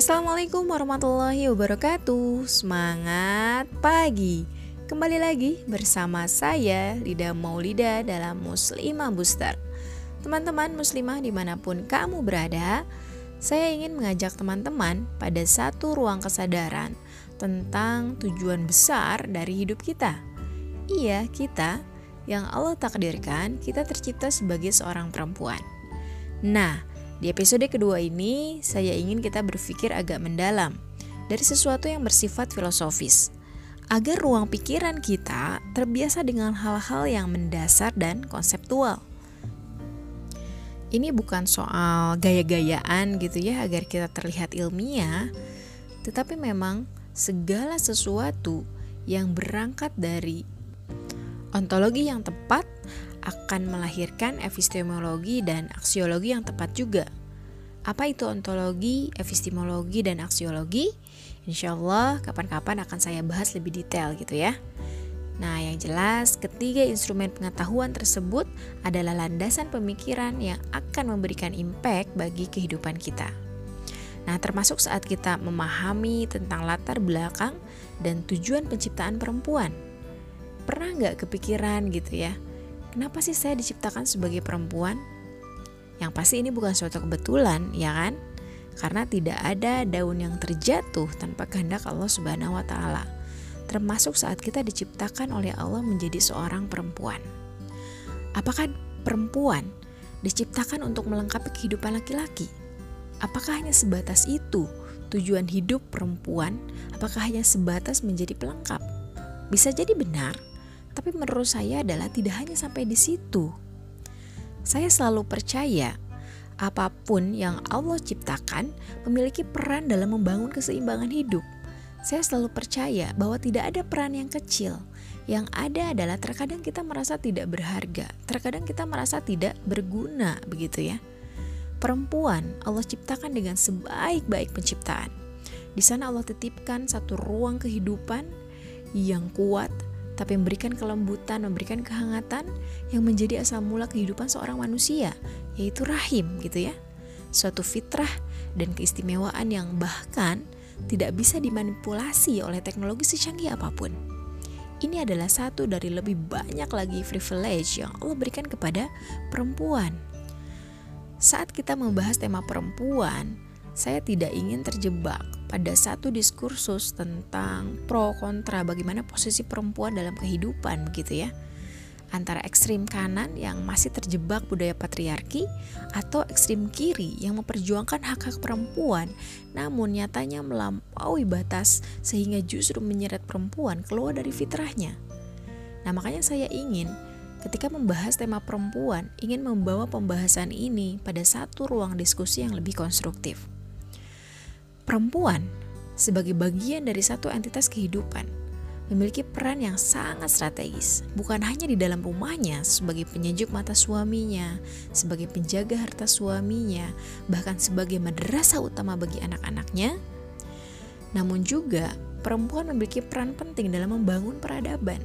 Assalamualaikum warahmatullahi wabarakatuh. Semangat pagi. Kembali lagi bersama saya Lida Maulida dalam Muslimah Booster. Teman-teman muslimah di mana pun kamu berada Saya ingin mengajak teman-teman pada satu ruang kesadaran Tentang tujuan besar dari hidup kita. Iya kita yang Allah takdirkan kita tercipta sebagai seorang perempuan. Nah, di episode kedua ini, saya ingin kita berpikir agak mendalam dari sesuatu yang bersifat filosofis, agar ruang pikiran kita terbiasa dengan hal-hal yang mendasar dan konseptual. Ini bukan soal gaya-gayaan gitu ya, agar kita terlihat ilmiah, tetapi memang segala sesuatu yang berangkat dari ontologi yang tepat akan melahirkan epistemologi dan aksiologi yang tepat juga. Apa itu ontologi, epistemologi, dan aksiologi? Insya Allah kapan-kapan akan saya bahas lebih detail gitu ya. Nah, yang jelas ketiga instrumen pengetahuan tersebut adalah landasan pemikiran yang akan memberikan impact bagi kehidupan kita. Nah, termasuk saat kita memahami tentang latar belakang dan tujuan penciptaan perempuan. Pernah nggak kepikiran gitu ya, Kenapa sih saya diciptakan sebagai perempuan? Yang pasti ini bukan suatu kebetulan, ya kan? Karena tidak ada daun yang terjatuh tanpa kehendak Allah Subhanahu wa taala. Termasuk saat kita diciptakan oleh Allah menjadi seorang perempuan. Apakah perempuan diciptakan untuk melengkapi kehidupan laki-laki? Apakah hanya sebatas itu tujuan hidup perempuan? Apakah hanya sebatas menjadi pelengkap? Bisa jadi benar, tapi menurut saya adalah tidak hanya sampai di situ. Saya selalu percaya apa pun yang Allah ciptakan memiliki peran dalam membangun keseimbangan hidup. Saya selalu percaya bahwa tidak ada peran yang kecil. Yang ada adalah terkadang kita merasa tidak berharga, terkadang kita merasa tidak berguna, begitu ya. Perempuan Allah ciptakan dengan sebaik-baik penciptaan. Di sana Allah titipkan satu ruang kehidupan yang kuat, tapi memberikan kelembutan, memberikan kehangatan yang menjadi asal mula kehidupan seorang manusia, yaitu rahim gitu ya. Suatu fitrah dan keistimewaan yang bahkan tidak bisa dimanipulasi oleh teknologi secanggih apa pun. Ini adalah satu dari lebih banyak lagi privilege yang Allah berikan kepada perempuan. Saat kita membahas tema perempuan, saya tidak ingin terjebak pada satu diskursus tentang pro kontra bagaimana posisi perempuan dalam kehidupan begitu ya antara ekstrim kanan yang masih terjebak budaya patriarki atau ekstrim kiri yang memperjuangkan hak-hak perempuan namun nyatanya melampaui batas sehingga justru menyeret perempuan keluar dari fitrahnya. Nah, makanya saya ingin ketika membahas tema perempuan ingin membawa pembahasan ini pada satu ruang diskusi yang lebih konstruktif perempuan sebagai bagian dari satu entitas kehidupan memiliki peran yang sangat strategis, bukan hanya di dalam rumahnya sebagai penyejuk mata suaminya, sebagai penjaga harta suaminya, bahkan sebagai madrasah utama bagi anak-anaknya. Namun juga perempuan memiliki peran penting dalam membangun peradaban.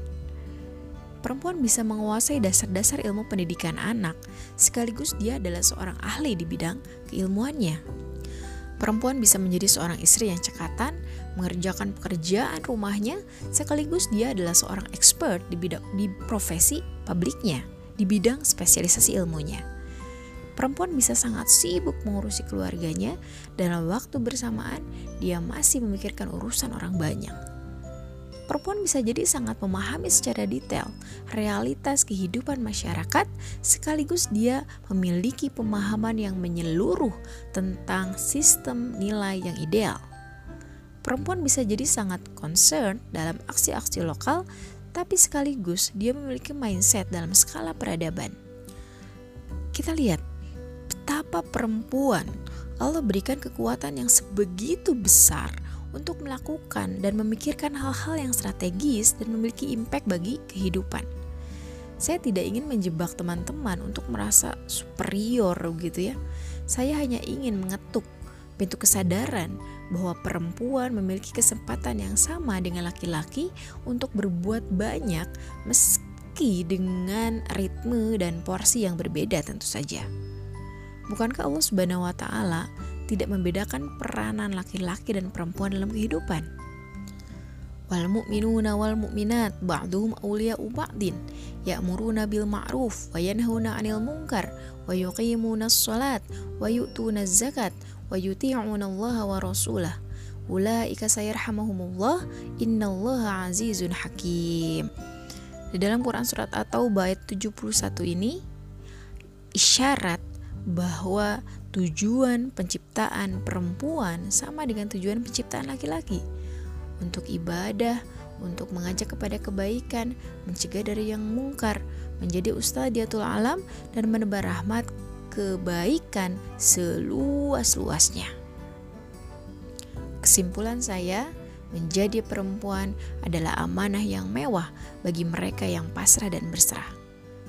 Perempuan bisa menguasai dasar-dasar ilmu pendidikan anak, sekaligus dia adalah seorang ahli di bidang keilmuannya. Perempuan bisa menjadi seorang istri yang cekatan, mengerjakan pekerjaan rumahnya, sekaligus dia adalah seorang expert di bidang di profesi publiknya, di bidang spesialisasi ilmunya. Perempuan bisa sangat sibuk mengurusi keluarganya, dalam waktu bersamaan dia masih memikirkan urusan orang banyak. Perempuan bisa jadi sangat memahami secara detail realitas kehidupan masyarakat, sekaligus dia memiliki pemahaman yang menyeluruh tentang sistem nilai yang ideal. Perempuan bisa jadi sangat concern dalam aksi-aksi lokal, tapi sekaligus dia memiliki mindset dalam skala peradaban. Kita lihat betapa perempuan Allah berikan kekuatan yang sebegitu besar untuk melakukan dan memikirkan hal-hal yang strategis dan memiliki impact bagi kehidupan. Saya tidak ingin menjebak teman-teman untuk merasa superior gitu ya. Saya hanya ingin mengetuk pintu kesadaran bahwa perempuan memiliki kesempatan yang sama dengan laki-laki untuk berbuat banyak meski dengan ritme dan porsi yang berbeda tentu saja. Bukankah Allah Subhanahu wa taala tidak membedakan peranan laki-laki dan perempuan dalam kehidupan. Wal mu'minuna wal mu'minat ba'duhum awliya'u ba'din ya'muruna bil ma'ruf wa yanhauna 'anil munkar wa yuqimuna as-salat wa yu'tuna az-zakat wa yuti'una Allah wa rasulah ulaika sayarhamuhumullah innallaha azizun hakim di dalam Quran surat At-Taubah ayat 71 ini isyarat bahwa tujuan penciptaan perempuan sama dengan tujuan penciptaan laki-laki untuk ibadah, untuk mengajak kepada kebaikan, mencegah dari yang mungkar, menjadi ustadiatul alam dan menebar rahmat kebaikan seluas-luasnya. Kesimpulan saya, menjadi perempuan adalah amanah yang mewah bagi mereka yang pasrah dan berserah.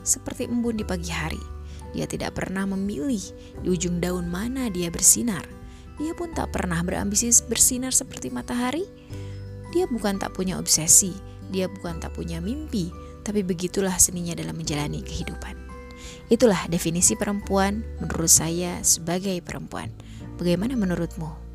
Seperti embun di pagi hari, dia tidak pernah memilih di ujung daun mana dia bersinar. Dia pun tak pernah berambisi bersinar seperti matahari. Dia bukan tak punya obsesi, dia bukan tak punya mimpi, tapi begitulah seninya dalam menjalani kehidupan. Itulah definisi perempuan menurut saya sebagai perempuan. Bagaimana menurutmu?